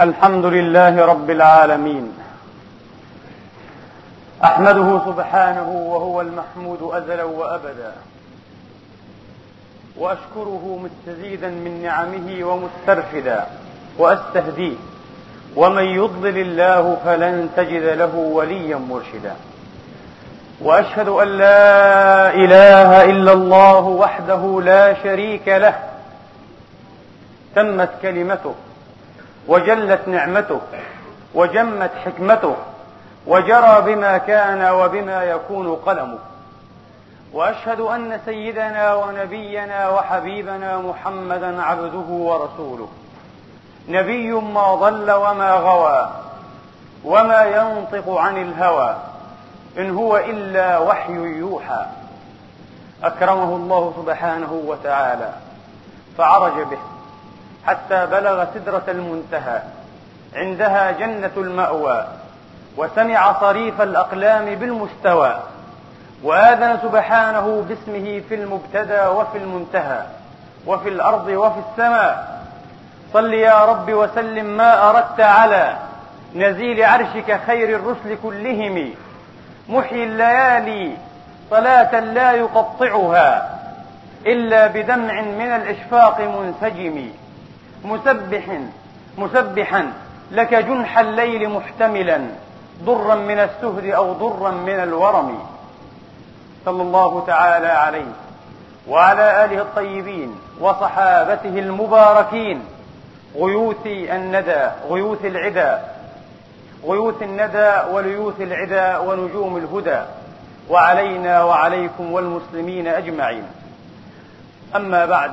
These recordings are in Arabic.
الحمد لله رب العالمين. أحمده سبحانه وهو المحمود أزلا وأبدا. وأشكره مستزيدا من نعمه ومسترشدا. وأستهديه. ومن يضلل الله فلن تجد له وليا مرشدا. وأشهد أن لا إله إلا الله وحده لا شريك له. تمت كلمته. وجلت نعمته وجمت حكمته وجرى بما كان وبما يكون قلمه. وأشهد أن سيدنا ونبينا وحبيبنا محمدا عبده ورسوله. نبي ما ضل وما غوى وما ينطق عن الهوى إن هو إلا وحي يوحى. أكرمه الله سبحانه وتعالى فعرج به. حتى بلغ سدرة المنتهى. عندها جنة المأوى وسمع صريف الأقلام بالمستوى. وآذن سبحانه باسمه في المبتدا وفي المنتهى وفي الأرض وفي السماء. صل يا رب وسلم ما أردت على نزيل عرشك خير الرسل كلهم. محيي الليالي صلاة لا يقطعها إلا بدمع من الإشفاق منسجم. مسبح مسبحا. لك جنح الليل محتملا ضرا من السهد أو ضرا من الورم. صلى الله تعالى عليه وعلى آله الطيبين وصحابته المباركين. غيوث الندى غيوث العدا. غيوث الندى وليوث العدا ونجوم الهدى. وعلينا وعليكم والمسلمين أجمعين. أما بعد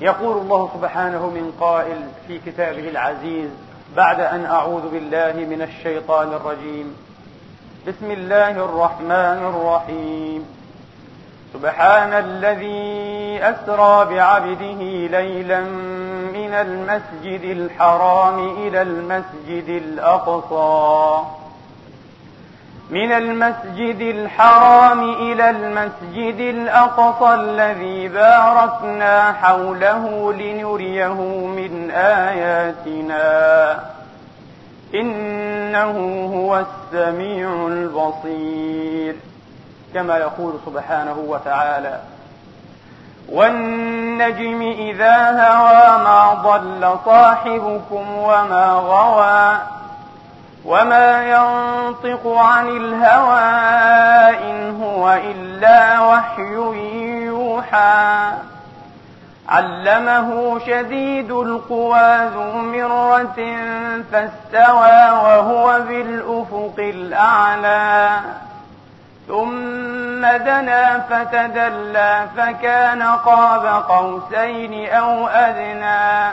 يقول الله سبحانه من قائل في كتابه العزيز بعد أن أعوذ بالله من الشيطان الرجيم. بسم الله الرحمن الرحيم. سبحان الذي أسرى بعبده ليلا من المسجد الحرام إلى المسجد الأقصى. من المسجد الحرام إلى المسجد الأقصى الذي باركنا حوله لنريه من آياتنا. إنه هو السميع البصير. كما يقول سبحانه وتعالى والنجم إذا هوى ما ضل صاحبكم وما غوى وما ينطق عن الهوى إن هو إلا وحي يوحى علمه شديد القوى ذو مرة فاستوى وهو بالأفق الأعلى ثم دنا فتدلى فكان قاب قوسين أو أدنى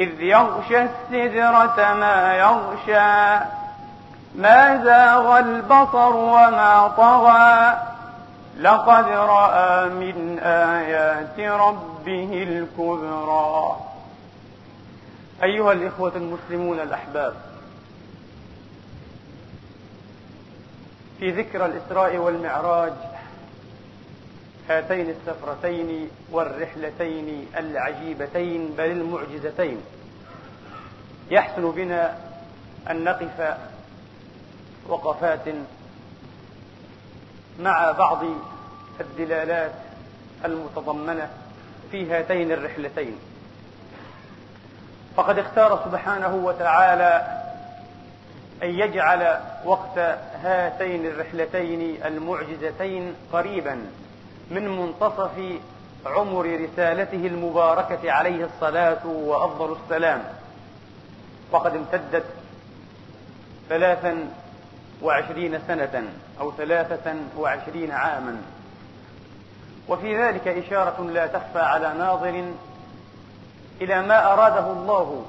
إذ يغشى السدرة ما يغشى. ما زاغ البصر وما طغى. لقد رأى من آيات ربه الكبرى. أيها الإخوة المسلمون الأحباب في ذكرى الإسراء والمعراج هاتين السفرتين والرحلتين العجيبتين بل المعجزتين. يحسن بنا أن نقف وقفات مع بعض الدلالات المتضمنة في هاتين الرحلتين. فقد اختار سبحانه وتعالى أن يجعل وقت هاتين الرحلتين المعجزتين قريبا. من منتصف عمر رسالته المباركة عليه الصلاة وأفضل السلام. وقد امتدت ثلاثا وعشرين سنة أو ثلاثة وعشرين عاما. وفي ذلك إشارة لا تخفى على ناظر إلى ما أراده الله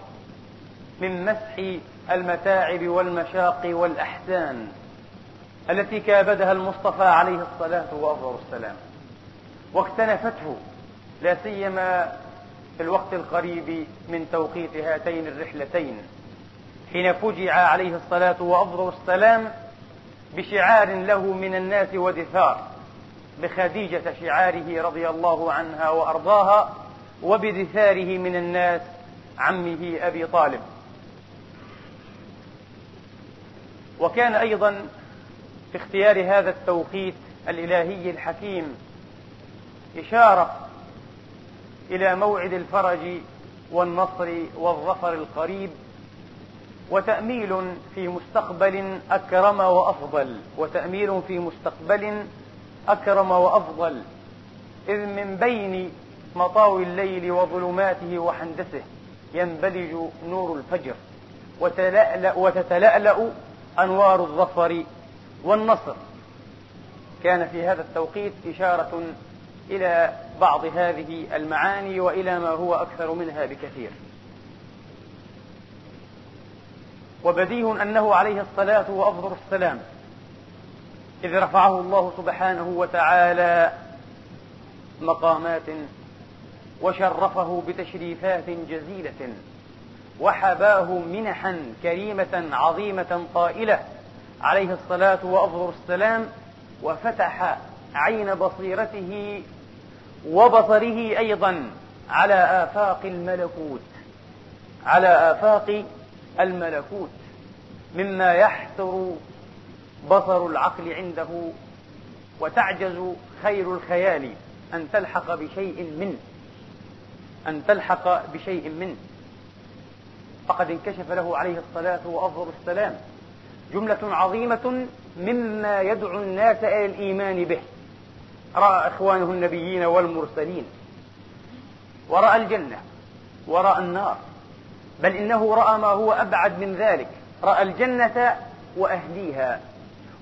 من مسح المتاعب والمشاق والأحزان التي كابدها المصطفى عليه الصلاة وأفضل السلام. واكتنفته لا سيما في الوقت القريب من توقيت هاتين الرحلتين حين فجع عليه الصلاة وأفضل السلام بشعار له من الناس ودثار بخديجة شعاره رضي الله عنها وأرضاها وبدثاره من الناس عمه أبي طالب. وكان أيضا في اختيار هذا التوقيت الإلهي الحكيم إشارة إلى موعد الفرج والنصر والظفر القريب وتأميل في مستقبل أكرم وأفضل وتأميل في مستقبل أكرم وأفضل إذ من بين مطاوي الليل وظلماته وحندسه ينبلج نور الفجر وتلألأ وتتلألأ أنوار الظفر والنصر. كان في هذا التوقيت إشارة إلى بعض هذه المعاني وإلى ما هو أكثر منها بكثير. وبديه أنه عليه الصلاة وأفضل السلام إذ رفعه الله سبحانه وتعالى مقامات وشرفه بتشريفات جزيلة وحباه منحا كريمة عظيمة طائلة عليه الصلاة وأفضل السلام وفتح عين بصيرته وبصره أيضا على آفاق الملكوت على آفاق الملكوت مما يحسر بصر العقل عنده وتعجز خير الخيال أن تلحق بشيء منه أن تلحق بشيء منه. فقد انكشف له عليه الصلاة وأفضل السلام جملة عظيمة مما يدعو الناس إلى الإيمان به. رأى إخوانه النبيين والمرسلين. ورأى الجنة ورأى النار. بل إنه رأى ما هو أبعد من ذلك. رأى الجنة وأهليها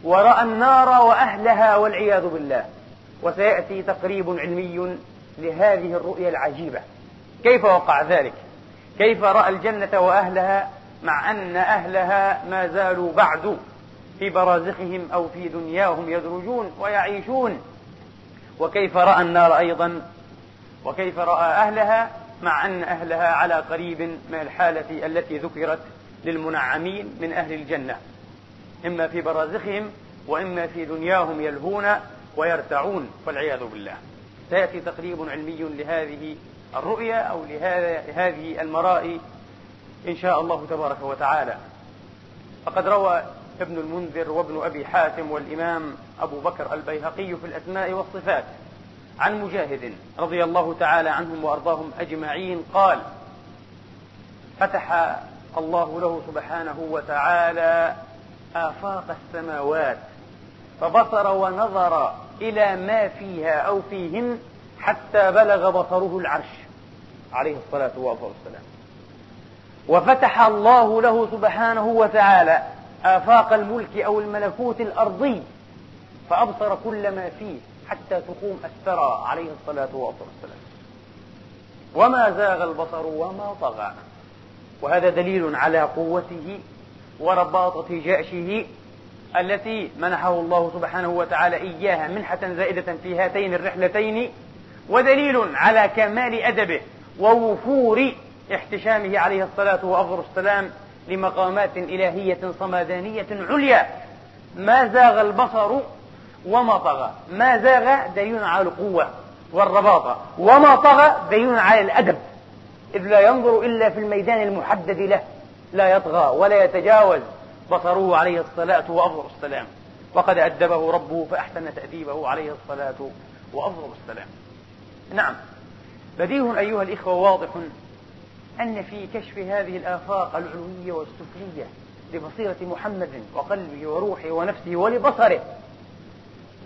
ورأى النار وأهلها والعياذ بالله. وسيأتي تقريب علمي لهذه الرؤيا العجيبة. كيف وقع ذلك؟ كيف رأى الجنة وأهلها مع أن أهلها ما زالوا بعد في برازخهم أو في دنياهم يدرجون ويعيشون؟ وكيف رأى النار أيضا؟ وكيف رأى أهلها؟ مع أن أهلها على قريب من الحالة التي ذكرت للمنعمين من أهل الجنة. إما في برازخهم وإما في دنياهم يلهون ويرتعون والعياذ بالله. سيأتي تقريب علمي لهذه الرؤيا أو لهذه المرائي إن شاء الله تبارك وتعالى. فقد روى ابن المنذر وابن أبي حاتم والإمام أبو بكر البيهقي في الأسماء والصفات. عن مجاهد رضي الله تعالى عنهم وأرضاهم أجمعين قال فتح الله له سبحانه وتعالى آفاق السماوات فبصر ونظر إلى ما فيها أو فيهن حتى بلغ بصره العرش. عليه الصلاة والسلام. وفتح الله له سبحانه وتعالى آفاق الملك أو الملكوت الأرضي فأبصر كل ما فيه حتى تقوم الثرى عليه الصلاة والسلام. وما زاغ البصر وما طغى. وهذا دليل على قوته ورباطة جأشه التي منحه الله سبحانه وتعالى إياها منحة زائدة في هاتين الرحلتين ودليل على كمال أدبه ووفور احتشامه عليه الصلاة وأفضل السلام لمقامات إلهية صمدانية عليا. ما زاغ البصر وما طغى. ما زاغ دليل على القوة والرباطة وما طغى دليل على الأدب. إذ لا ينظر إلا في الميدان المحدد له. لا يطغى ولا يتجاوز. بصره عليه الصلاة وأفضل السلام. وقد أدبه ربه فأحسن تأديبه عليه الصلاة وأفضل السلام. نعم. بديه أيها الإخوة واضح أن في كشف هذه الآفاق العلوية والسفلية لبصيرة محمد وقلبه وروحه ونفسه ولبصره.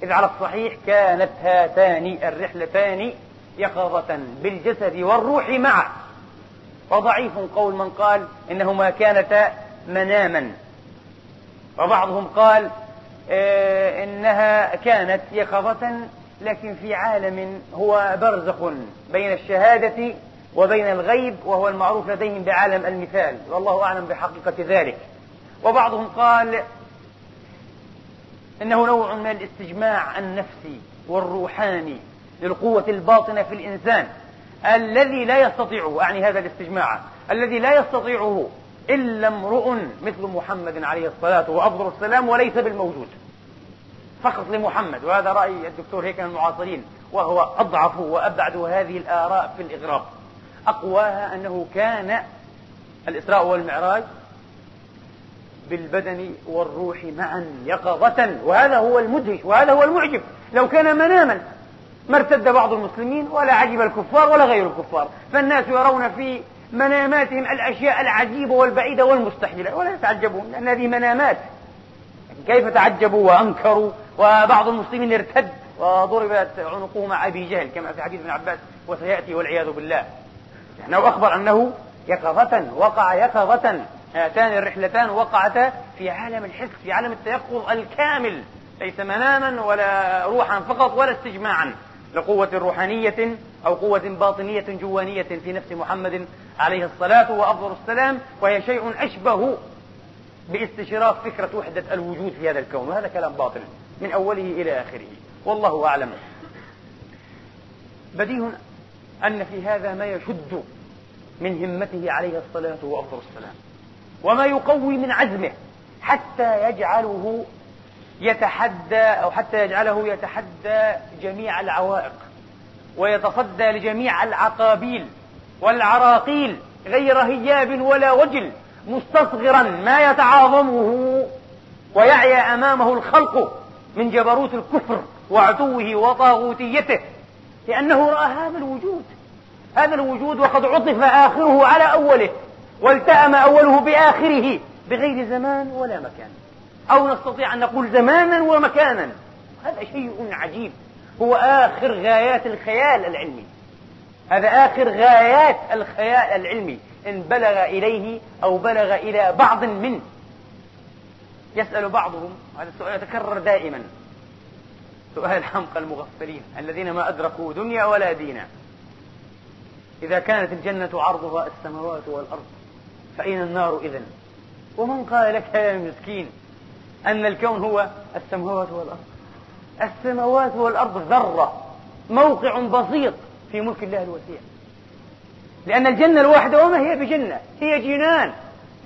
إذ على الصحيح كانت هاتان الرحلتان يقظة بالجسد والروح معا. وضعيف قول من قال إنهما كانتا مناما. وبعضهم قال آه إنها كانت يقظة لكن في عالم هو برزخ بين الشهادة وبين الغيب وهو المعروف لديهم بعالم المثال والله أعلم بحقيقة ذلك. وبعضهم قال إنه نوع من الاستجماع النفسي والروحاني للقوة الباطنة في الإنسان الذي لا يستطيعه أعني هذا الاستجماع الذي لا يستطيعه إلا امرؤ مثل محمد عليه الصلاة وأفضل السلام وليس بالموجود. فقط لمحمد وهذا رأي الدكتور هيكل المعاصرين وهو أضعف وأبعد هذه الآراء في الإغراب أقواها أنه كان الإسراء والمعراج بالبدن والروح معا يقظة وهذا هو المدهش وهذا هو المعجب. لو كان مناما ما ارتد بعض المسلمين ولا عجب الكفار ولا غير الكفار. فالناس يرون في مناماتهم الأشياء العجيبة والبعيدة والمستحيلة ولا يتعجبون لأن هذه منامات. كيف تعجبوا وأنكروا؟ وبعض المسلمين ارتد وضربت عنقه مع أبي جهل كما في حديث ابن عباس وسيأتي والعياذ بالله. لأنه أخبر أنه يقظة وقع يقظة. هاتان الرحلتان وقعتا في عالم الحس في عالم التيقظ الكامل ليس مناما ولا روحا فقط ولا استجماعا لقوة روحانية أو قوة باطنية جوانية في نفس محمد عليه الصلاة وأفضل السلام وهي شيء أشبه باستشراف فكرة وحدة الوجود في هذا الكون. وهذا كلام باطل من أوله إلى آخره. والله أعلم. بديه أن في هذا ما يشد من همته عليه الصلاة وأفضل السلام. وما يقوي من عزمه حتى يجعله يتحدى أو حتى يجعله يتحدى جميع العوائق ويتصدى لجميع العقابيل والعراقيل غير هياب ولا وجل مستصغرا ما يتعاظمه ويعيا أمامه الخلق من جبروت الكفر وعدوه وطاغوتيته. لأنه رأى هذا الوجود. هذا الوجود وقد عطف آخره على أوله والتأم أوله بآخره بغير زمان ولا مكان. أو نستطيع أن نقول زمانا ومكانا. هذا شيء عجيب. هو آخر غايات الخيال العلمي. هذا آخر غايات الخيال العلمي. إن بلغ إليه أو بلغ إلى بعض منه. يسأل بعضهم هذا السؤال يتكرر دائما. سؤال الحمقى المغفلين الذين ما أدركوا دنيا ولا دينا. إذا كانت الجنة عرضها السماوات والأرض فأين النار إذا ومن قال لك يا مسكين أن الكون هو السماوات والأرض؟ السماوات والأرض ذرة موقع بسيط في ملك الله الوسيع. لأن الجنة الواحدة وما هي بجنة؟ هي جنان.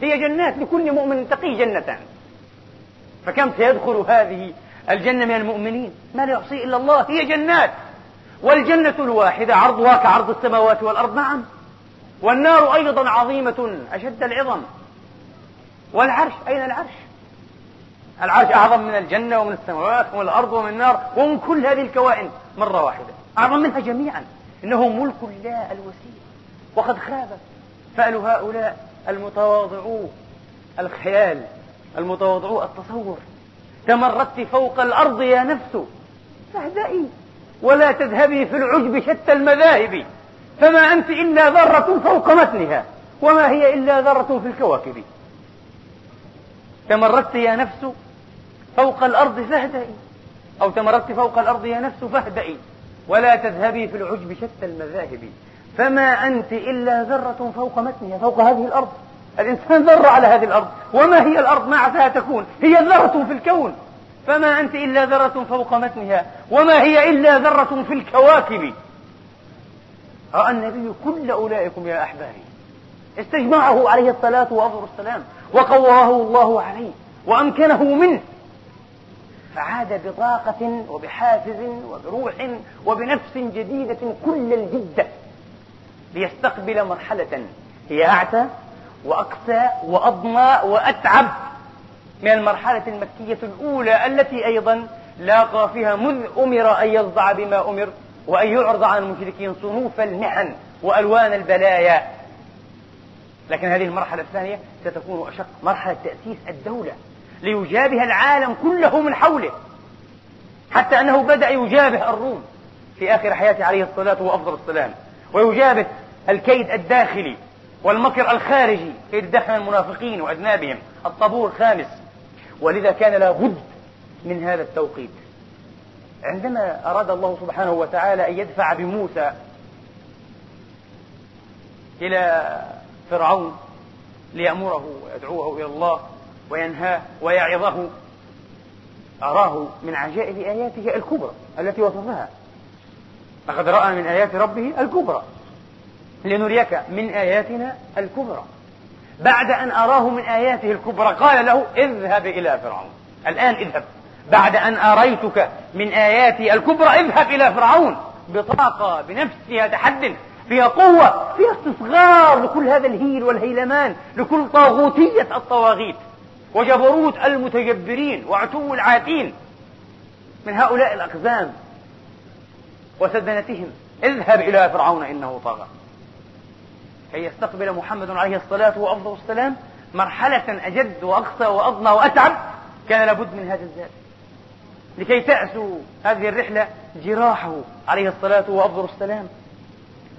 هي جنات لكل مؤمن تقي جنتان فكم سيدخل هذه الجنة من المؤمنين. ما لا يحصي إلا الله هي جنات. والجنة الواحدة عرضها كعرض السماوات والأرض. نعم. والنار أيضا عظيمة أشد العظم. والعرش أين العرش؟ العرش أعظم من الجنة ومن السماوات ومن الأرض ومن النار ومن كل هذه الكوائن مرة واحدة. أعظم منها جميعا. إنه ملك الله الوسيع وقد خاب فأل هؤلاء المتواضعو الخيال المتواضعو التصور. تمردت فوق الأرض يا نفس. فاهدئي ولا تذهبي في العجب شتى المذاهب. فما أنت إلا ذرة فوق متنها. وما هي إلا ذرة في الكواكب. تمردت يا نفس فوق الأرض فاهدئي. أو تمردت فوق الأرض يا نفس فاهدئي. ولا تذهبي في العجب شتى المذاهب. فما أنت إلا ذرة فوق متنها فوق هذه الأرض. الإنسان ذرة على هذه الأرض وما هي الأرض ما عساها تكون؟ هي ذرة في الكون. فما أنت إلا ذرة فوق متنها وما هي إلا ذرة في الكواكب. رأى النبي كل أولئكم يا أحبابي استجمعه عليه الصلاة وأفضل السلام وقواه الله عليه وأمكنه منه. فعاد بطاقة وبحافز وبروح وبنفس جديدة كل الجدة. ليستقبل مرحلة هي أعتى وأقسى وأضنى وأتعب من المرحلة المكية الأولى التي أيضا لاقى فيها مذ أمر أن يصدع بما أمر وأن يعرض عن المشركين صنوف المحن وألوان البلايا. لكن هذه المرحلة الثانية ستكون أشق مرحلة تأسيس الدولة ليجابه العالم كله من حوله حتى أنه بدأ يجابه الروم في آخر حياته عليه الصلاة وأفضل السلام ويجابه الكيد الداخلي. والمكر الخارجي الداخل من المنافقين وأذنابهم الطابور الخامس ولذا كان لابد من هذا التوقيت. عندما أراد الله سبحانه وتعالى أن يدفع بموسى إلى فرعون ليأمره ويدعوه إلى الله وينهاه ويعظه أراه من عجائب آياته الكبرى التي وصفها. لقد رأى من آيات ربه الكبرى. لنريك من آياتنا الكبرى. بعد أن أراه من آياته الكبرى قال له اذهب إلى فرعون. الآن اذهب. بعد أن أريتك من آياتي الكبرى اذهب إلى فرعون. بطاقة بنفسها تحد فيها قوة فيها استصغار لكل هذا الهيل والهيلمان لكل طاغوتية الطواغيت. وجبروت المتجبرين وعتو العاتين من هؤلاء الأقزام وسدنتهم. اذهب إلى فرعون إنه طغى. كي يستقبل محمد عليه الصلاة وأفضل السلام مرحلة أجد وأقصى وأضنى وأتعب كان لابد من هذا الزاد. لكي تأسوا هذه الرحلة جراحه عليه الصلاة وأفضل السلام.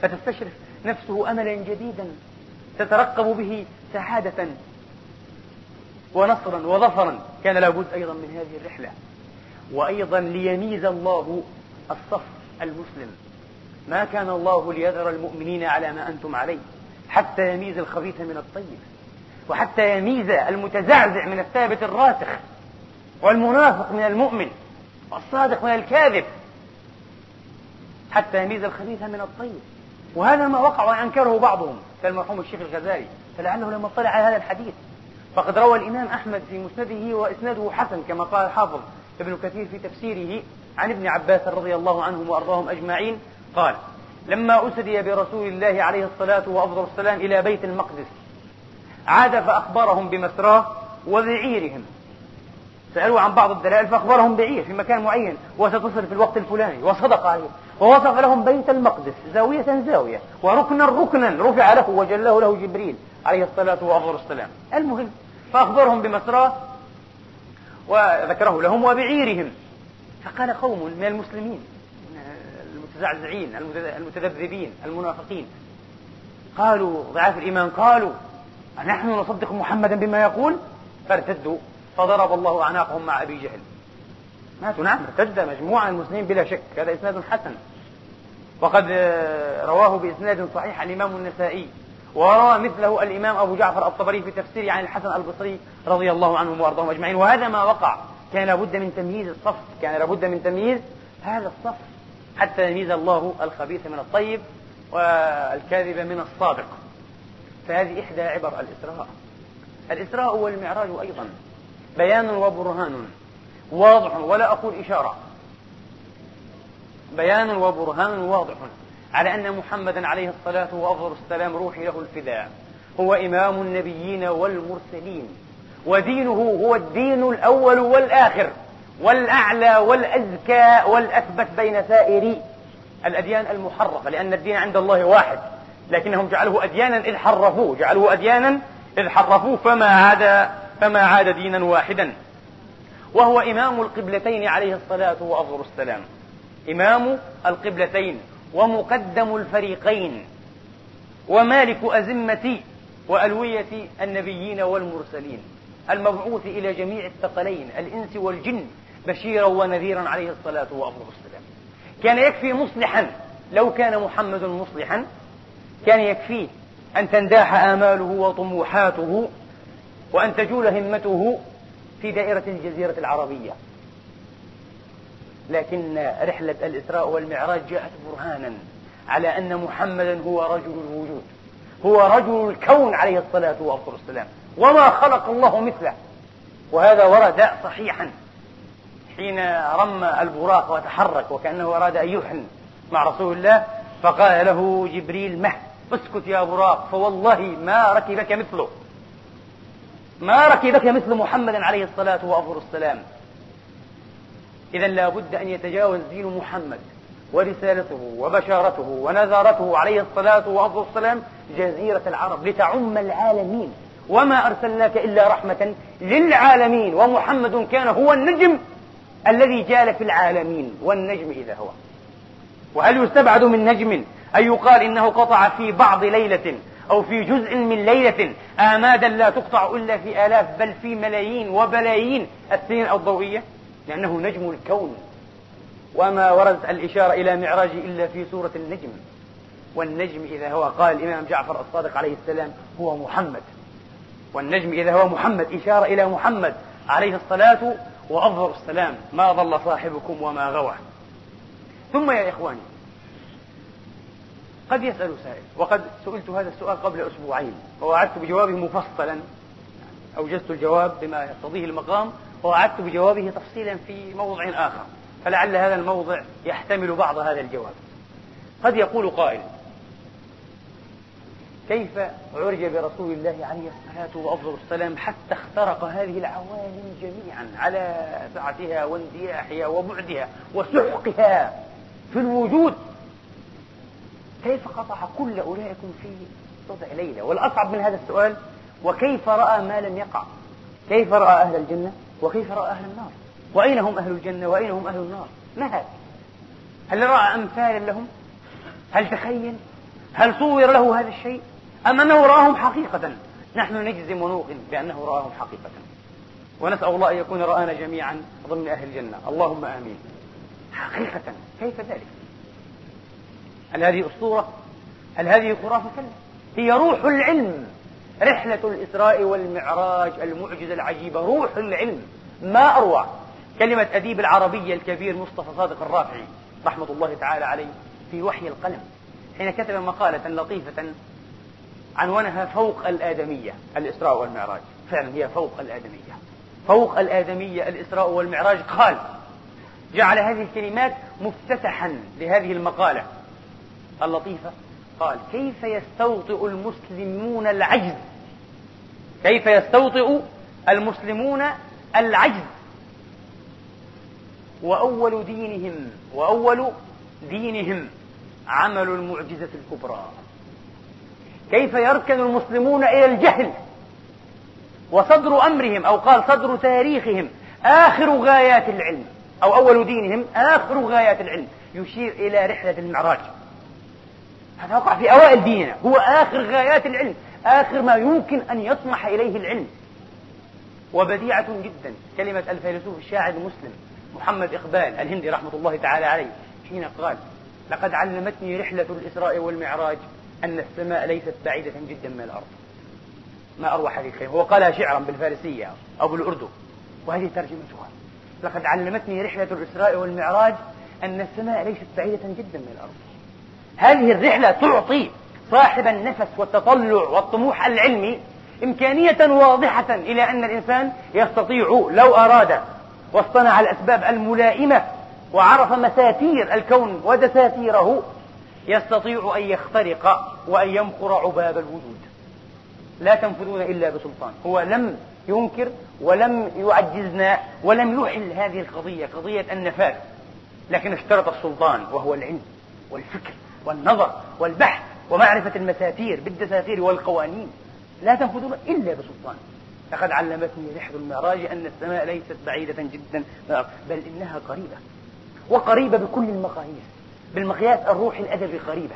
فتستشرف نفسه أملا جديدا تترقب به سعادة ونصرا وظفرا كان لابد أيضا من هذه الرحلة. وأيضا ليميز الله الصف المسلم. ما كان الله ليذر المؤمنين على ما أنتم عليه. حتى يميز الخبيث من الطيب وحتى يميز المتزعزع من الثابت الراسخ والمنافق من المؤمن والصادق من الكاذب حتى يميز الخبيث من الطيب. وهذا ما وقع وأنكره بعضهم كالمرحوم الشيخ الغزالي فلعله لما اطلع على هذا الحديث. فقد روى الإمام أحمد في مسنده وإسناده حسن كما قال الحافظ ابن كثير في تفسيره عن ابن عباس رضي الله عنهم وأرضاهم أجمعين قال لما أسري برسول الله عليه الصلاة وأفضل السلام إلى بيت المقدس عاد فأخبرهم بمسراه وبعيرهم. سألوا عن بعض الدلائل فأخبرهم بعير في مكان معين وستصل في الوقت الفلاني وصدق عليه ووصف لهم بيت المقدس زاوية زاوية وركنا ركنا رفع له وجله له جبريل عليه الصلاة وأفضل السلام. المهم فأخبرهم بمسراه وذكره لهم وبعيرهم. فقال قوم من المسلمين المتزعزعين المتذبذبين المنافقين. قالوا ضعاف الإيمان قالوا أنحن نصدق محمدا بما يقول؟ فارتدوا فضرب الله أعناقهم مع أبي جهل. ماتوا نعم ارتد مجموعة من المسلمين بلا شك هذا إسناد حسن. وقد رواه بإسناد صحيح الإمام النسائي وروى مثله الإمام أبو جعفر الطبري في تفسيره عن الحسن البصري رضي الله عنهم وأرضاهم أجمعين. وهذا ما وقع كان لابد من تمييز الصف كان لابد من تمييز هذا الصف. حتى يميز الله الخبيث من الطيب والكاذب من الصادق. فهذه إحدى عبر الإسراء. الإسراء والمعراج أيضا. بيان وبرهان. واضح. ولا أقول إشارة. بيان وبرهان واضح. على أن محمدا عليه الصلاة وأفضل السلام روحي له الفداء. هو إمام النبيين والمرسلين. ودينه هو الدين الأول والآخر. والأعلى والأزكى والأثبت بين سائر الأديان المحرفة لأن الدين عند الله واحد لكنهم جعلوه أديانا إذ حرفوه جعلوه أديانا إذ حرفوه فما عاد فما عاد دينا واحدا. وهو إمام القبلتين عليه الصلاة وأفضل السلام. إمام القبلتين ومقدم الفريقين. ومالك أزمة وألوية النبيين والمرسلين. المبعوث إلى جميع الثقلين الإنس والجن بشيرا ونذيرا عليه الصلاة والسلام كان يكفي مصلحا. لو كان محمد مصلحا كان يكفيه أن تنداح آماله وطموحاته وأن تجول همته في دائرة الجزيرة العربية. لكن رحلة الإسراء والمعراج جاءت برهانا على أن محمدا هو رجل الوجود هو رجل الكون عليه الصلاة والسلام وما خلق الله مثله. وهذا ورد صحيحا. حين رمى البراق وتحرك وكأنه أراد أن يحن مع رسول الله فقال له جبريل مه اسكت يا براق فوالله ما ركبك مثله. ما ركبك مثل محمد عليه الصلاة والسلام إذا لا بد أن يتجاوز دين محمد ورسالته وبشارته ونذارته عليه الصلاة والسلام جزيرة العرب لتعم العالمين. وما أرسلناك إلا رحمة للعالمين ومحمد كان هو النجم الذي جال في العالمين والنجم إذا هو. وهل يستبعد من نجم أن يقال إنه قطع في بعض ليلة أو في جزء من ليلة آمادا لا تقطع إلا في آلاف بل في ملايين وبلايين السنين الضوئية؟ لأنه نجم الكون. وما وردت الإشارة إلى معراجه إلا في سورة النجم. والنجم إذا هو قال الإمام جعفر الصادق عليه السلام هو محمد. والنجم إذا هو محمد إشارة إلى محمد عليه الصلاة وأفضل السلام ما ضل صاحبكم وما غوى. ثم يا إخواني قد يسأل سائل وقد سئلت هذا السؤال قبل أسبوعين ووعدت بجوابه مفصلا أوجزت الجواب بما يقتضيه المقام ووعدت بجوابه تفصيلا في موضع آخر فلعل هذا الموضع يحتمل بعض هذا الجواب. قد يقول قائل كيف عرج برسول الله عليه الصلاة وأفضل السلام حتى اخترق هذه العوالم جميعا على سعتها واندياحها وبعدها وسحقها في الوجود؟ كيف قطع كل أولئكم في بضع ليلة؟ والأصعب من هذا السؤال وكيف رأى ما لم يقع؟ كيف رأى أهل الجنة؟ وكيف رأى أهل النار؟ وأين هم أهل الجنة؟ وأين هم أهل النار؟ ما هذا هل رأى أمثالا لهم؟ هل تخيل؟ هل صور له هذا الشيء؟ أم أنه رآهم حقيقة؟ نحن نجزم ونوقن بأنه رآهم حقيقة. ونسأل الله أن يكون رآنا جميعا ضمن أهل الجنة. اللهم آمين. حقيقة. كيف ذلك؟ هل هذه أسطورة؟ هل هذه خرافة؟ كلا هي روح العلم. رحلة الإسراء والمعراج المعجزة العجيبة. روح العلم. ما أروع. كلمة أديب العربية الكبير مصطفى صادق الرافعي رحمة الله تعالى عليه في وحي القلم. حين كتب مقالة لطيفة عنوانها فوق الآدمية الإسراء والمعراج. فعلا هي فوق الآدمية. فوق الآدمية الإسراء والمعراج. قال جعل هذه الكلمات مفتتحا لهذه المقالة. اللطيفة. قال كيف يستوطئ المسلمون العجز؟ كيف يستوطئ المسلمون العجز؟ وأول دينهم وأول دينهم عمل المعجزة الكبرى. كيف يركن المسلمون إلى الجهل وصدر أمرهم أو قال صدر تاريخهم آخر غايات العلم أو أول دينهم آخر غايات العلم يشير إلى رحلة المعراج. هذا وقع في أوائل ديننا هو آخر غايات العلم آخر ما يمكن أن يطمح إليه العلم. وبديعة جدا كلمة الفيلسوف الشاعر المسلم محمد إقبال الهندي رحمة الله تعالى عليه حين قال لقد علمتني رحلة الإسراء والمعراج أن السماء ليست بعيدة جدا من الأرض. ما أروع هذه الكلمة هو قالها شعرا بالفارسية أو بالأردو. وهذه ترجمتها لقد علمتني رحلة الإسراء والمعراج أن السماء ليست بعيدة جدا من الأرض. هذه الرحلة تعطي صاحب النفس والتطلع والطموح العلمي إمكانية واضحة إلى أن الإنسان يستطيع لو أراد واصطنع الأسباب الملائمة وعرف مساتير الكون ودساتيره يستطيع أن يخترق وأن يمخر عباب الوجود. لا تنفذون إلا بسلطان. هو لم ينكر ولم يعجزنا ولم يحل هذه القضية قضية النفاذ. لكن اشترط السلطان وهو العلم والفكر والنظر والبحث ومعرفة المساتير بالدساتير والقوانين. لا تنفذون إلا بسلطان. لقد علمتني رحل المعراج أن السماء ليست بعيدة جدا بل إنها قريبة. وقريبة بكل المقاييس. بالمقياس الروحي الأدبي قريبة.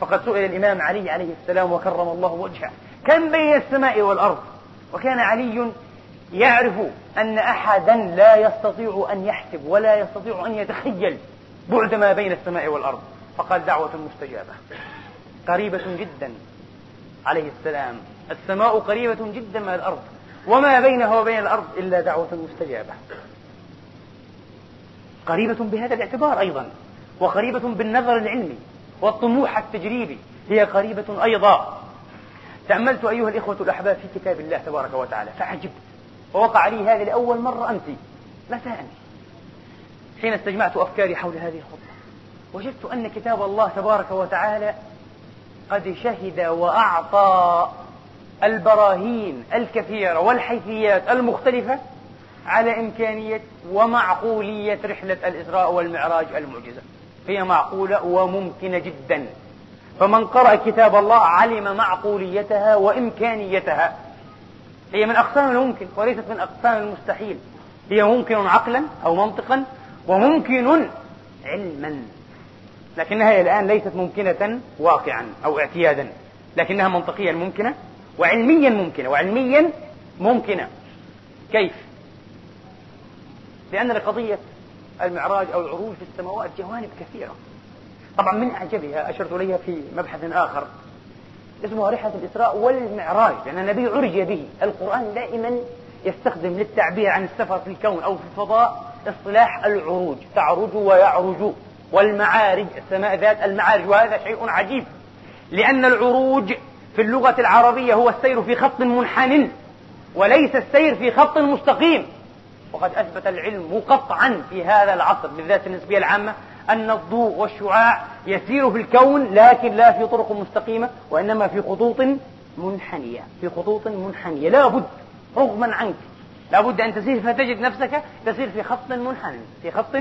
فقد سئل الإمام علي عليه السلام وكرم الله وجهه كم بين السماء والأرض؟ وكان علي يعرف أن أحدا لا يستطيع أن يحسب ولا يستطيع أن يتخيل بعد ما بين السماء والأرض. فقال دعوة مستجابة. قريبة جدا عليه السلام. السماء قريبة جدا من الأرض. وما بينها وبين الأرض إلا دعوة مستجابة. قريبة بهذا الاعتبار أيضا. وقريبة بالنظر العلمي والطموح التجريبي هي قريبة أيضا. تأملت أيها الإخوة الأحباب في كتاب الله تبارك وتعالى فعجبت ووقع لي هذا لأول مرة أمس مساء حين استجمعت أفكاري حول هذه الخطبة وجدت أن كتاب الله تبارك وتعالى قد شهد وأعطى البراهين الكثيرة والحيثيات المختلفة على إمكانية ومعقولية رحلة الإسراء والمعراج المعجزة. هي معقولة وممكنة جدا. فمن قرأ كتاب الله علم معقوليتها وإمكانيتها. هي من أقسام الممكن وليست من أقسام المستحيل. هي ممكن عقلا أو منطقا وممكن علما. لكنها الآن ليست ممكنة واقعا أو اعتيادا. لكنها منطقيا ممكنة وعلميا ممكنة وعلميا ممكنة. كيف؟ لأن لقضية المعراج أو العروج في السماوات جوانب كثيرة. طبعا من أعجبها أشرت إليها في مبحث آخر اسمها رحلة الإسراء والمعراج لأن النبي عرج به. القرآن دائما يستخدم للتعبير عن السفر في الكون أو في الفضاء اصطلاح العروج تعرج ويعرج والمعارج السماء ذات المعارج وهذا شيء عجيب لأن العروج في اللغة العربية هو السير في خط منحن وليس السير في خط مستقيم. وقد أثبت العلم قطعا في هذا العصر بالذات النسبية العامة أن الضوء والشعاع يسير في الكون لكن لا في طرق مستقيمة وإنما في خطوط منحنية في خطوط منحنية. لا بد رغما عنك لا بد أن تسير فتجد نفسك تسير في خط منحني في خط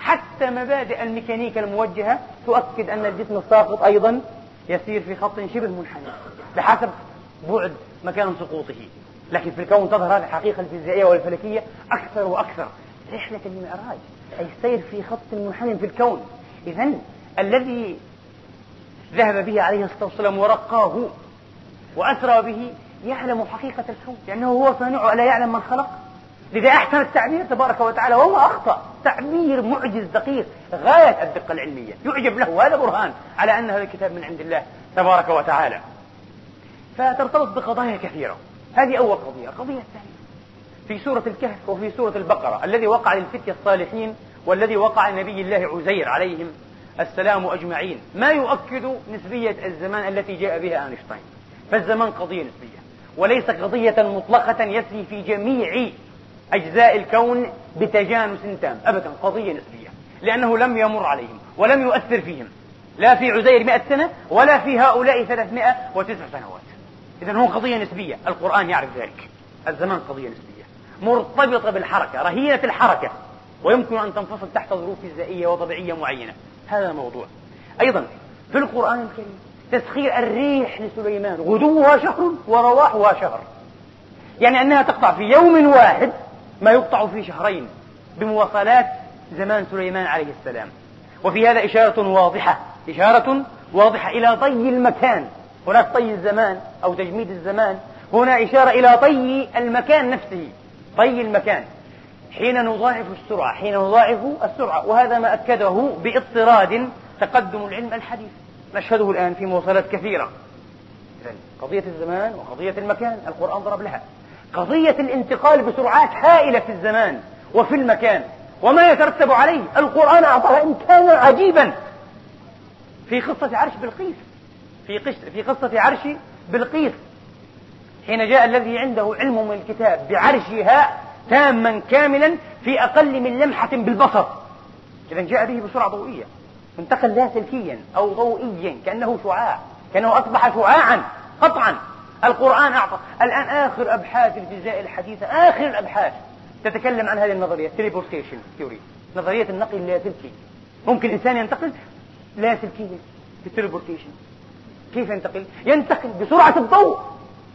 حتى مبادئ الميكانيكا الموجهة تؤكد أن الجسم الساقط أيضا يسير في خط شبه منحني بحسب بعد مكان سقوطه. لكن في الكون تظهر هذه الحقيقة الفيزيائية والفلكية أكثر وأكثر. رحلة المعراج أي السير في خط منحني في الكون. إذا الذي ذهب به عليه الصلاة والسلام ورقاه وأسرى به يعلم حقيقة الكون لأنه هو صانعه ألا يعلم من خلق. لذا أحسن التعبير تبارك وتعالى وما أخطأ. تعبير معجز دقيق غاية الدقة العلمية. يعجب له هذا برهان على أن هذا الكتاب من عند الله تبارك وتعالى. فترتبط بقضايا كثيرة. هذه أول قضية. القضية الثانية في سورة الكهف وفي سورة البقرة. الذي وقع للفتية الصالحين والذي وقع لنبي الله عزير عليهم السلام أجمعين. ما يؤكد نسبية الزمان التي جاء بها أينشتاين. فالزمان قضية نسبية. وليس قضية مطلقة يسري في جميع أجزاء الكون بتجانس تام. أبدا قضية نسبية. لأنه لم يمر عليهم ولم يؤثر فيهم. لا في عزير مئة سنة ولا في هؤلاء ثلاثمائة وتسع سنوات. إذا هو قضية نسبية. القرآن يعرف ذلك. الزمان قضية نسبية. مرتبطة بالحركة رهينة الحركة. ويمكن أن تنفصل تحت ظروف فيزيائية وطبيعية معينة. هذا الموضوع أيضا في القرآن الكريم تسخير الريح لسليمان. غدوها شهر ورواحها شهر. يعني أنها تقطع في يوم واحد ما يقطع في شهرين بمواصلات زمان سليمان عليه السلام. وفي هذا إشارة واضحة. إشارة واضحة إلى طي المكان. هناك طي الزمان أو تجميد الزمان. هنا إشارة إلى طي المكان نفسه. طي المكان. حين نضاعف السرعة حين نضاعف السرعة. وهذا ما أكده باضطراد تقدم العلم الحديث. نشهده الآن في مواصلات كثيرة. قضية الزمان وقضية المكان القرآن ضرب لها. قضية الانتقال بسرعات هائلة في الزمان وفي المكان وما يترتب عليه. القرآن أعطاها إمكانا عجيبا في قصة عرش بلقيس. في في قصة عرش بلقيس. حين جاء الذي عنده علم من الكتاب بعرشها تاما كاملا في أقل من لمحة بالبصر. إذا جاء به بسرعة ضوئية. انتقل لاسلكيا أو ضوئيا كأنه شعاع كأنه أصبح شعاعا قطعا. القرآن أعطى. الآن آخر أبحاث الفيزياء الحديثة آخر الأبحاث. تتكلم عن هذه النظرية teleportation theory. نظرية النقل اللاسلكي ممكن إنسان ينتقل لاسلكيا في ال teleportation كيف ينتقل؟ ينتقل بسرعة الضوء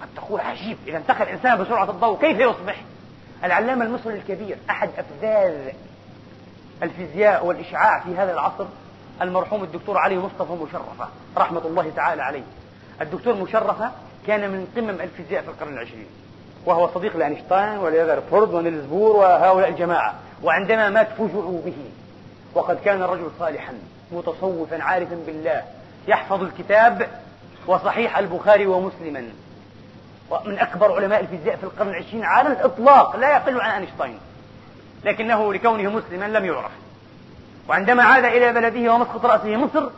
قد تقول عجيب إذا انتقل الإنسان بسرعة الضوء كيف يصبح؟ العلامة المصري الكبير أحد أفذاذ الفيزياء والإشعاع في هذا العصر المرحوم الدكتور علي مصطفى مشرفة رحمة الله تعالى عليه الدكتور مشرفة كان من قمم الفيزياء في القرن العشرين وهو صديق لأينشتاين ولريذرفورد ونيلز بور وهؤلاء الجماعة وعندما مات فجعوا به وقد كان الرجل صالحا متصوفا عارفا بالله يحفظ الكتاب وصحيح البخاري ومسلما ومن أكبر علماء الفيزياء في القرن العشرين على الإطلاق لا يقل عن أينشتاين. لكنه لكونه مسلما لم يعرف. وعندما عاد إلى بلده ومسقط رأسه مصر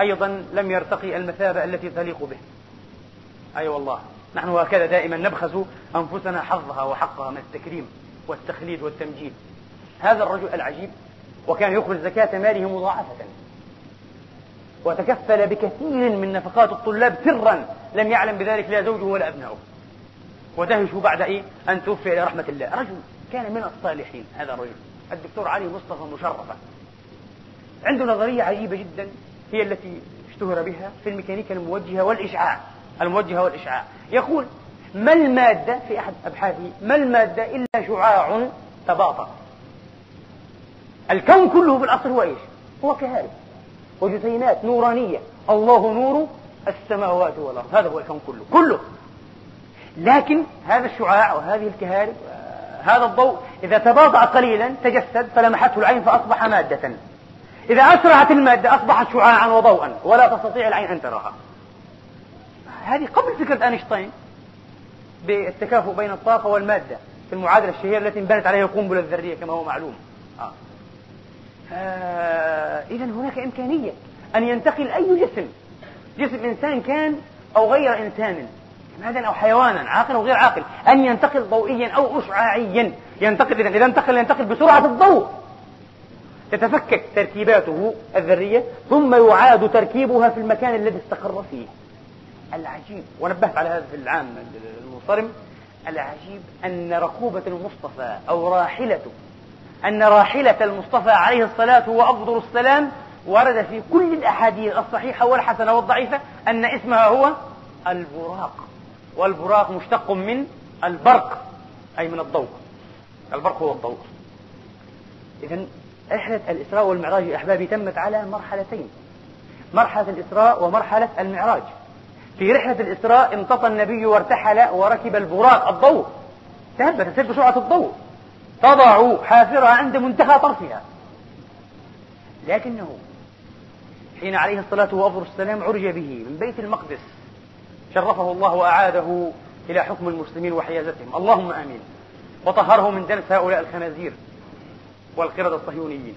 أيضا لم يرتقي المثابة التي تليق به. أي أيوة والله نحن هكذا دائما نبخس أنفسنا حظها وحقها من التكريم والتخليد والتمجيد. هذا الرجل العجيب وكان يخرج زكاة ماله مضاعفة. وتكفل بكثير من نفقات الطلاب سرا لم يعلم بذلك لا زوجه ولا أبنائه. ودهشوا بعد إيه؟ أن توفي إلى رحمة الله. رجل كان من الصالحين هذا الرجل. الدكتور علي مصطفى مشرفة. عنده نظرية عجيبة جدا هي التي اشتهر بها في الميكانيكا الموجهة والإشعاع. الموجهة والإشعاع. يقول ما المادة في أحد أبحاثه ما المادة إلا شعاع تباطأ. الكون كله في الأصل هو إيش؟ هو كهارب. وجسيمات نورانية. الله نور السماوات والأرض. هذا هو الكون كله. كله. لكن هذا الشعاع وهذه الكهارب هذا الضوء إذا تباطأ قليلا تجسد فلمحته العين فأصبح مادة. إذا أسرعت المادة أصبحت شعاعا وضوءا ولا تستطيع العين أن تراها. هذه قبل فكرة أينشتاين بالتكافؤ بين الطاقة والمادة في المعادلة الشهيرة التي انبنت عليها القنبلة الذرية كما هو معلوم. آه. آه إذا هناك إمكانية أن ينتقل أي جسم جسم إنسان كان أو غير إنسان معدن أو حيوانا عاقل أو غير عاقل أن ينتقل ضوئيا أو إشعاعيا. ينتقل إذا إذا انتقل ينتقل بسرعة الضوء. تتفكك تركيباته الذرية ثم يعاد تركيبها في المكان الذي استقر فيه. العجيب ونبهت على هذا في العام المنصرم العجيب أن ركوبة المصطفى أو راحلته أن راحلة المصطفى عليه الصلاة وأفضل السلام ورد في كل الأحاديث الصحيحة والحسنة والضعيفة أن اسمها هو البراق. والبراق مشتق من البرق أي من الضوء. البرق هو الضوء. إذا رحلة الإسراء والمعراج يا أحبابي تمت على مرحلتين. مرحلة الإسراء ومرحلة المعراج. في رحلة الإسراء انطفى النبي وارتحل وركب البراق الضوء. تهبت تسير بسرعة الضوء. تضع حافرها عند منتهى طرفها. لكنه حين عليه الصلاة والسلام عرج به من بيت المقدس شرفه الله وأعاده إلى حكم المسلمين وحيازتهم. اللهم آمين. وطهره من دنس هؤلاء الخنازير والقردة الصهيونيين.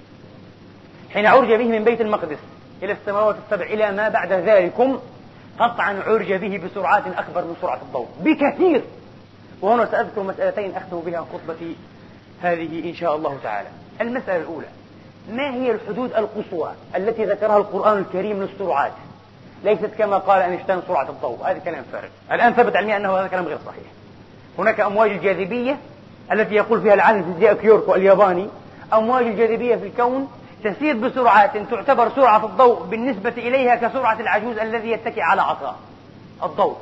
حين عرج به من بيت المقدس إلى السماوات السبع إلى ما بعد ذلكم قطعا عرج به بسرعات أكبر من سرعة الضوء. بكثير! وهنا سأذكر مسألتين أختم بها خطبتي هذه إن شاء الله تعالى. المسألة الأولى ما هي الحدود القصوى التي ذكرها القرآن الكريم للسرعات؟ ليست كما قال أينشتاين سرعة الضوء هذا كلام فارغ. الآن ثبت علميا أنه هذا كلام غير صحيح. هناك أمواج الجاذبية التي يقول فيها العالم فيزياء كيوركو الياباني أمواج الجاذبية في الكون تسير بسرعات تعتبر سرعة الضوء بالنسبة إليها كسرعة العجوز الذي يتكئ على عصا الضوء.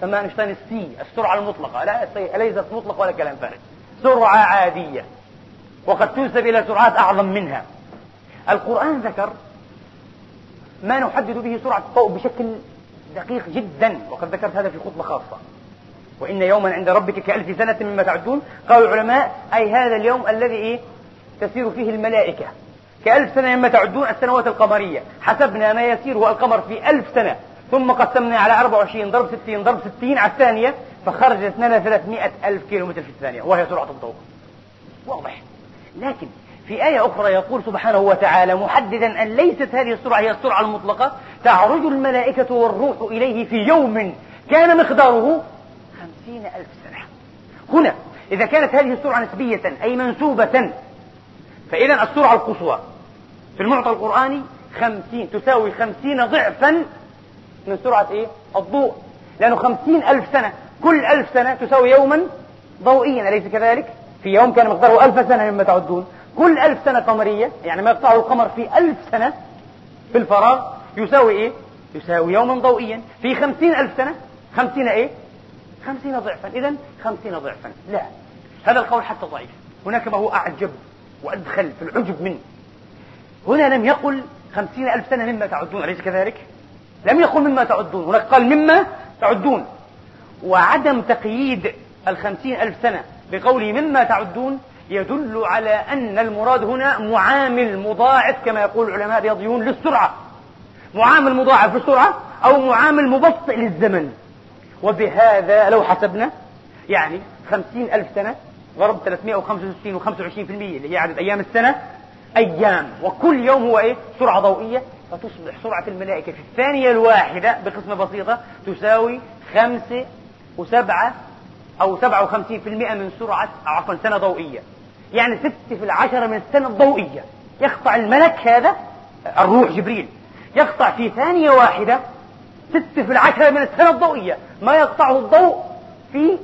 سمى أينشتاين ال C السرعة المطلقة. لا ليست مطلقة ولا كلام فارغ. سرعة عادية. وقد تنسب إلى سرعات أعظم منها. القرآن ذكر ما نحدد به سرعة الضوء بشكل دقيق جدا وقد ذكرت هذا في خطبة خاصة. وإن يوما عند ربك كألف سنة مما تعدون قال العلماء أي هذا اليوم الذي إيه؟ تسير فيه الملائكة. كألف سنة مما تعدون السنوات القمرية. حسبنا ما يسير هو القمر في ألف سنة. ثم قسمنا على 24 ضرب 60 ضرب 60 على الثانية فخرجت لنا 300 ألف كيلومتر في الثانية وهي سرعة الضوء. واضح. لكن في آية أخرى يقول سبحانه وتعالى محددا أن ليست هذه السرعة هي السرعة المطلقة تعرج الملائكة والروح إليه في يوم كان مقداره خمسين ألف سنة. هنا إذا كانت هذه السرعة نسبية أي منسوبة فإذا السرعة القصوى في المعطى القرآني خمسين تساوي خمسين ضعفا من سرعة إيه؟ الضوء. لأنه خمسين ألف سنة كل ألف سنة تساوي يوما ضوئيا أليس كذلك؟ في يوم كان مقداره ألف سنة مما تعدون كل ألف سنة قمرية يعني ما يقطعه القمر في ألف سنة في الفراغ يساوي إيه؟ يساوي يوما ضوئيا في خمسين ألف سنة خمسين إيه؟ خمسين ضعفا إذا خمسين ضعفا لا هذا القول حتى ضعيف هناك ما هو أعجب وأدخل في العجب منه هنا لم يقل خمسين ألف سنة مما تعدون أليس كذلك؟ لم يقل مما تعدون هناك قال مما تعدون وعدم تقييد الخمسين ألف سنة بقوله مما تعدون يدل على أن المراد هنا معامل مضاعف كما يقول العلماء الرياضيون للسرعة. معامل مضاعف للسرعة أو معامل مبطئ للزمن. وبهذا لو حسبنا يعني خمسين ألف سنة ضرب 365 و25% اللي هي عدد أيام السنة أيام. وكل يوم هو إيه؟ سرعة ضوئية. فتصبح سرعة الملائكة في الثانية الواحدة بقسمة بسيطة تساوي خمسة وسبعة أو سبعة وخمسين في المئة من سرعة عفوا سنة ضوئية. يعني ست في العشرة من السنة الضوئية. يقطع الملك هذا الروح جبريل. يقطع في ثانية واحدة ست في العشرة من السنة الضوئية. ما يقطعه الضوء في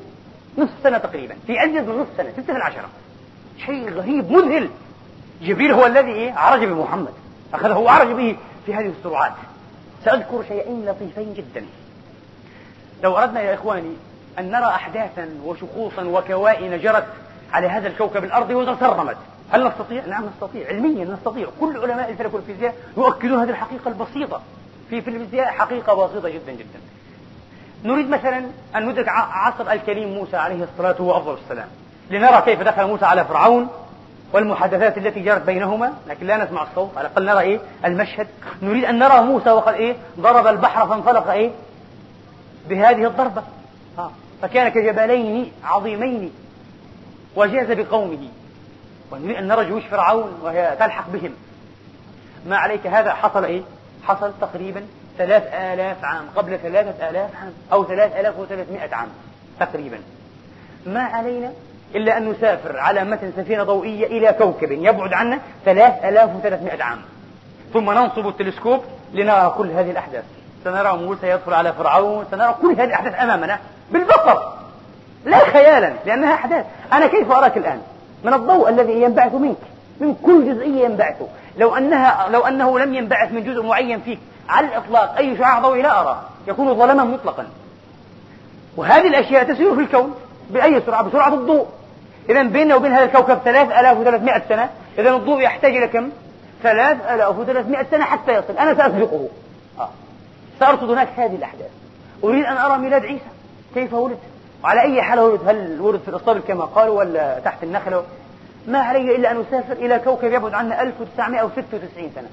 نصف سنة تقريبا في أزيد من نصف سنة ستة في العشرة. شيء غريب مذهل. جبريل هو الذي إيه؟ عرج بمحمد. أخذه وعرج به في هذه السرعات. سأذكر شيئين لطيفين جدا. لو أردنا يا إخواني أن نرى أحداثا وشخوصا وكوائن جرت على هذا الكوكب الأرضي وتسرمت هل نستطيع؟ نعم نستطيع. علميا نستطيع. كل علماء الفلك والفيزياء يؤكدون هذه الحقيقة البسيطة. في في الفيزياء حقيقة بسيطة جدا جدا. نريد مثلا أن ندرك عصر الكريم موسى عليه الصلاة وأفضل السلام لنرى كيف دخل موسى على فرعون والمحادثات التي جرت بينهما. لكن لا نسمع الصوت. على الأقل نرى إيه؟ المشهد. نريد أن نرى موسى وقد إيه؟ ضرب البحر فانفلق إيه؟ بهذه الضربة. فكان كجبلين عظيمين وجاز بقومه. ونريد أن نرى جيوش فرعون وهي تلحق بهم. ما عليك هذا حصل إيه؟ حصل تقريبا ثلاث آلاف عام قبل ثلاثة آلاف عام أو ثلاث آلاف وثلاثمائة عام تقريبا. ما علينا إلا أن نسافر على متن سفينة ضوئية إلى كوكب يبعد عنا ثلاث آلاف وثلاثمائة عام. ثم ننصب التلسكوب لنرى كل هذه الأحداث. سنرى موسى يدخل على فرعون سنرى كل هذه الأحداث أمامنا بالبصر لا خيالا لأنها أحداث. أنا كيف أراك الآن؟ من الضوء الذي ينبعث منك من كل جزئية ينبعث. لو أنها لو أنه لم ينبعث من جزء معين فيك على الإطلاق أي شعاع ضوئي لا أرى. يكون ظلما مطلقا. وهذه الأشياء تسير في الكون بأي سرعة؟ بسرعة الضوء. إذا بيننا وبين هذا الكوكب 3300 سنة. إذا الضوء يحتاج إلى كم؟ 3300 سنة حتى يصل. أنا سأسبقه آه. سأرصد هناك هذه الأحداث. أريد أن أرى ميلاد عيسى. كيف ولد؟ وعلى أي حال ولد؟ هل ولد في الإصابة كما قالوا ولا تحت النخلة؟ ما علي إلا أن أسافر إلى كوكب يبعد عنا 1996 سنة.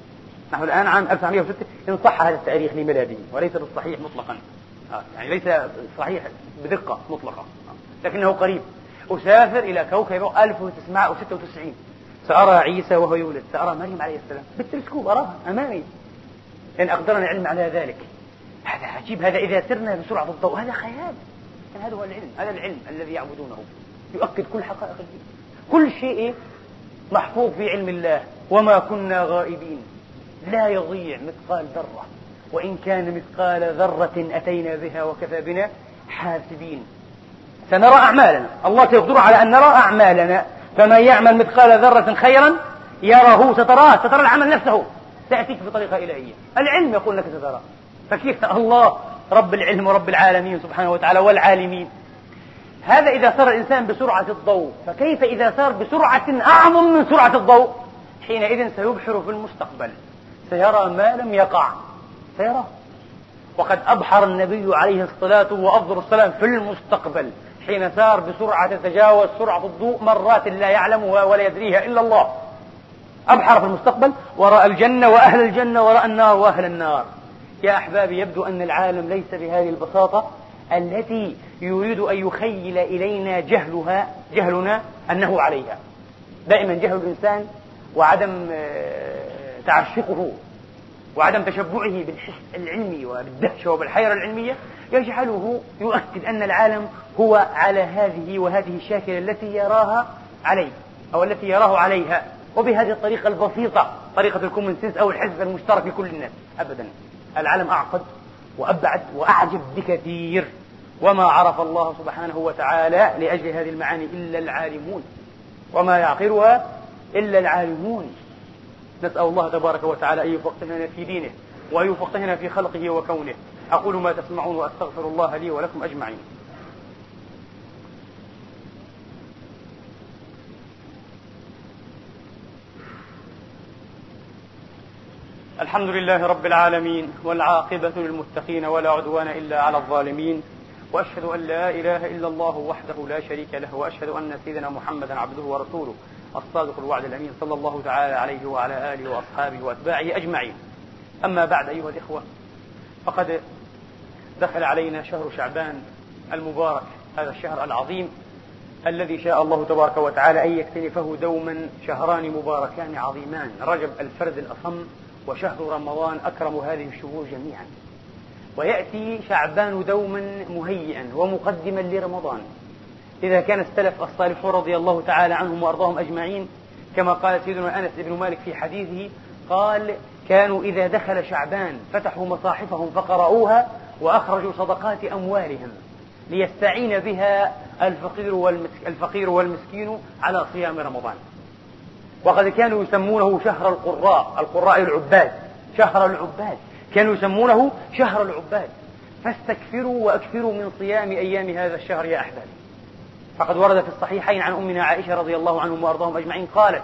نحن الآن عام 1906 إن صح هذا التاريخ لميلاده وليس بالصحيح مطلقا. آه. يعني ليس صحيح بدقة مطلقة. لكنه قريب. أسافر إلى كوكب 1996 سأرى عيسى وهو يولد. سأرى مريم عليه السلام. بالتلسكوب أراها أمامي. إن أقدرني العلم على ذلك. هذا عجيب هذا إذا سرنا بسرعة الضوء هذا خيال. هذا هو العلم هذا العلم الذي يعبدونه. يؤكد كل حقائق الدين. كل شيء محفوظ في علم الله. وما كنا غائبين. لا يضيع مثقال ذرة. وإن كان مثقال ذرة أتينا بها وكفى بنا حاسبين. سنرى أعمالنا. الله سيقدر على أن نرى أعمالنا. فمن يعمل مثقال ذرة خيرا يره ستراه سترى العمل نفسه. تأتيك بطريقة إلهية. العلم يقول لك سترى فكيف؟ الله رب العلم ورب العالمين سبحانه وتعالى والعالمين. هذا إذا سار الإنسان بسرعة الضوء. فكيف إذا سار بسرعة أعظم من سرعة الضوء؟ حينئذ سيبحر في المستقبل. سيرى ما لم يقع. سيراه وقد أبحر النبي عليه الصلاة وأفضل السلام في المستقبل. حين سار بسرعة تتجاوز سرعة الضوء مرات لا يعلمها ولا يدريها إلا الله. أبحر في المستقبل ورأى الجنة وأهل الجنة ورأى النار وأهل النار. يا أحبابي يبدو أن العالم ليس بهذه البساطة التي يريد أن يخيل إلينا جهلها جهلنا أنه عليها. دائما جهل الإنسان وعدم آه، تعشقه وعدم تشبعه بالحس العلمي وبالدهشة وبالحيرة العلمية يجعله يؤكد أن العالم هو على هذه وهذه الشاكلة التي يراها عليه أو التي يراه عليها. وبهذه الطريقة البسيطة طريقة الكومن سنس أو الحزب المشترك لكل الناس. أبدا. العالم أعقد وأبعد وأعجب بكثير. وما عرف الله سبحانه وتعالى لأجل هذه المعاني إلا العالمون. وما يعقلها إلا العالمون. نسأل الله تبارك وتعالى أن يفقهنا في دينه وأن يفقهنا في خلقه وكونه. أقول ما تسمعون وأستغفر الله لي ولكم أجمعين. الحمد لله رب العالمين والعاقبة للمتقين ولا عدوان إلا على الظالمين. وأشهد أن لا إله إلا الله وحده لا شريك له وأشهد أن سيدنا محمدا عبده ورسوله الصادق الوعد الأمين صلى الله تعالى عليه وعلى آله وأصحابه وأتباعه أجمعين. أما بعد أيها الإخوة فقد دخل علينا شهر شعبان المبارك هذا الشهر العظيم الذي شاء الله تبارك وتعالى أن يكتنفه دوما شهران مباركان عظيمان رجب الفرد الأصم وشهر رمضان أكرم هذه الشهور جميعا. ويأتي شعبان دوما مهيئا ومقدما لرمضان. إذا كان السلف الصالحون رضي الله تعالى عنهم وأرضاهم أجمعين كما قال سيدنا أنس بن مالك في حديثه قال كانوا إذا دخل شعبان فتحوا مصاحفهم فقرأوها وأخرجوا صدقات أموالهم ليستعين بها الفقير, والمسك الفقير والمسكين على صيام رمضان. وقد كانوا يسمونه شهر القراء القراء العباد شهر العباد. كانوا يسمونه شهر العباد. فاستكثروا وأكثروا من صيام أيام هذا الشهر يا احبابي فقد ورد في الصحيحين عن أمنا عائشة رضي الله عنهم وأرضاهم أجمعين قالت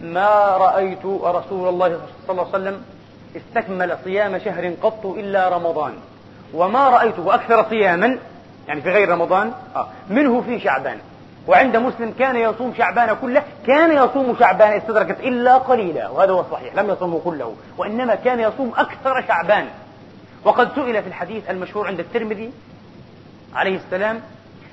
ما رأيت رسول الله صلى الله عليه وسلم استكمل صيام شهر قط إلا رمضان. وما رأيته أكثر صياما يعني في غير رمضان آه منه في شعبان. وعند مسلم كان يصوم شعبان كله كان يصوم شعبان استدركت إلا قليلا وهذا هو الصحيح لم يصومه كله وإنما كان يصوم أكثر شعبان. وقد سئل في الحديث المشهور عند الترمذي عليه السلام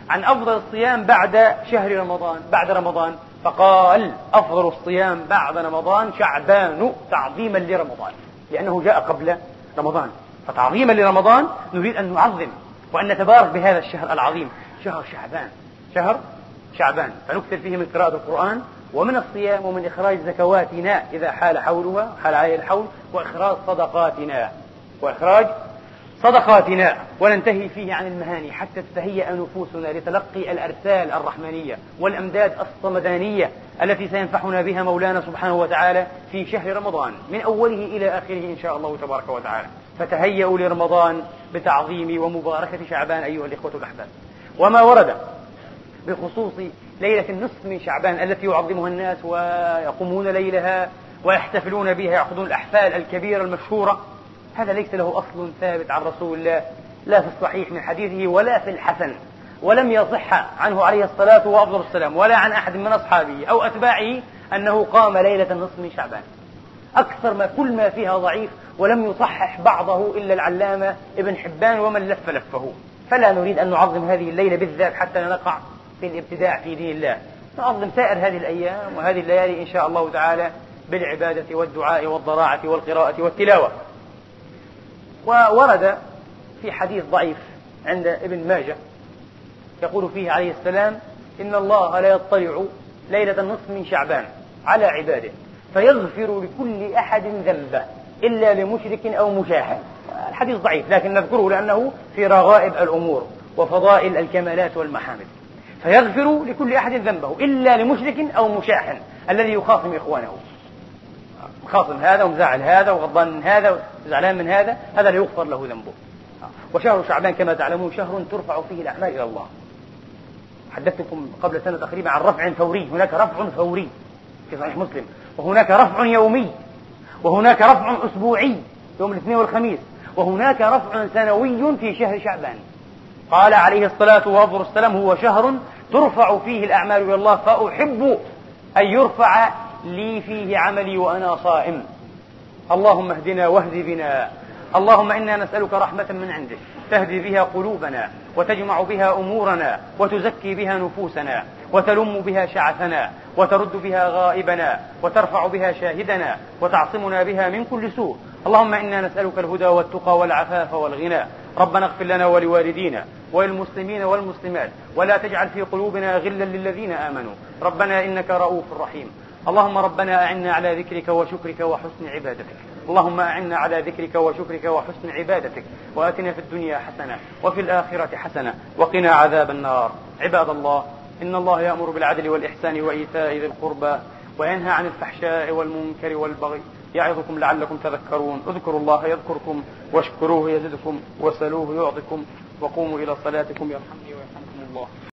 عن أفضل الصيام بعد شهر رمضان بعد رمضان فقال أفضل الصيام بعد رمضان شعبان تعظيما لرمضان لأنه جاء قبل رمضان. فتعظيما لرمضان نريد أن نعظم وأن نتبارك بهذا الشهر العظيم شهر شعبان شهر شعبان فنكثر فيه من قراءة القرآن ومن الصيام ومن إخراج زكواتنا إذا حال حولها حال عليه الحول وإخراج صدقاتنا. وإخراج صدقاتنا. وننتهي فيه عن المهاني حتى تتهيأ نفوسنا لتلقي الأرسال الرحمانية والأمداد الصمدانية التي سينفحنا بها مولانا سبحانه وتعالى في شهر رمضان من أوله إلى آخره إن شاء الله تبارك وتعالى. فتهيأوا لرمضان بتعظيم ومباركة شعبان أيها الإخوة الأحباب. وما ورد بخصوص ليلة النصف من شعبان التي يعظمها الناس ويقومون ليلها ويحتفلون بها يأخذون الأحفال الكبيرة المشهورة. هذا ليس له أصل ثابت عن رسول الله لا في الصحيح من حديثه ولا في الحسن ولم يصح عنه عليه الصلاة وأفضل السلام ولا عن أحد من أصحابه أو أتباعه أنه قام ليلة النصف من شعبان. أكثر ما كل ما فيها ضعيف ولم يصحح بعضه إلا العلامة ابن حبان ومن لف لفه. فلا نريد أن نعظم هذه الليلة بالذات حتى نقع في الابتداع في دين الله. نعظم سائر هذه الأيام وهذه الليالي إن شاء الله تعالى بالعبادة والدعاء والضراعة والقراءة والتلاوة. وورد في حديث ضعيف عند ابن ماجه يقول فيه عليه السلام إن الله لا يطلع ليلة النصف من شعبان على عباده فيغفر لكل أحد ذنبه إلا لمشرك أو مشاحن الحديث ضعيف لكن نذكره لأنه في رغائب الأمور وفضائل الكمالات والمحامد. فيغفر لكل أحد ذنبه إلا لمشرك أو مشاحن الذي يخاصم إخوانه. خاصم هذا ومزعل هذا وغضبان من هذا وزعلان من هذا هذا لا يغفر له ذنبه. وشهر شعبان كما تعلمون شهر ترفع فيه الأعمال إلى الله. حدثتكم قبل سنة تقريبا عن رفع فوري هناك رفع فوري في صحيح مسلم وهناك رفع يومي وهناك رفع أسبوعي يوم الاثنين والخميس وهناك رفع سنوي في شهر شعبان. قال عليه الصلاة والسلام هو شهر ترفع فيه الأعمال إلى الله فأحب أن يرفع لي فيه عملي وأنا صائم. اللهم اهدنا واهد بنا. اللهم إنا نسألك رحمة من عندك. تهدي بها قلوبنا وتجمع بها أمورنا وتزكي بها نفوسنا وتلم بها شعثنا وترد بها غائبنا وترفع بها شاهدنا وتعصمنا بها من كل سوء. اللهم إنا نسألك الهدى والتقى والعفاف والغنى. ربنا اغفر لنا ولوالدينا وللمسلمين والمسلمات ولا تجعل في قلوبنا غلا للذين آمنوا. ربنا إنك رؤوف رحيم. اللهم ربنا أعنا على ذكرك وشكرك وحسن عبادتك. اللهم أعنا على ذكرك وشكرك وحسن عبادتك. وآتنا في الدنيا حسنة وفي الآخرة حسنة وقنا عذاب النار. عباد الله إن الله يأمر بالعدل والإحسان وإيتاء ذي القربى وينهى عن الفحشاء والمنكر والبغي. يعظكم لعلكم تذكرون. اذكروا الله يذكركم واشكروه يزدكم وسلوه يعطكم وقوموا إلى صلاتكم يرحمني ويرحمكم الله.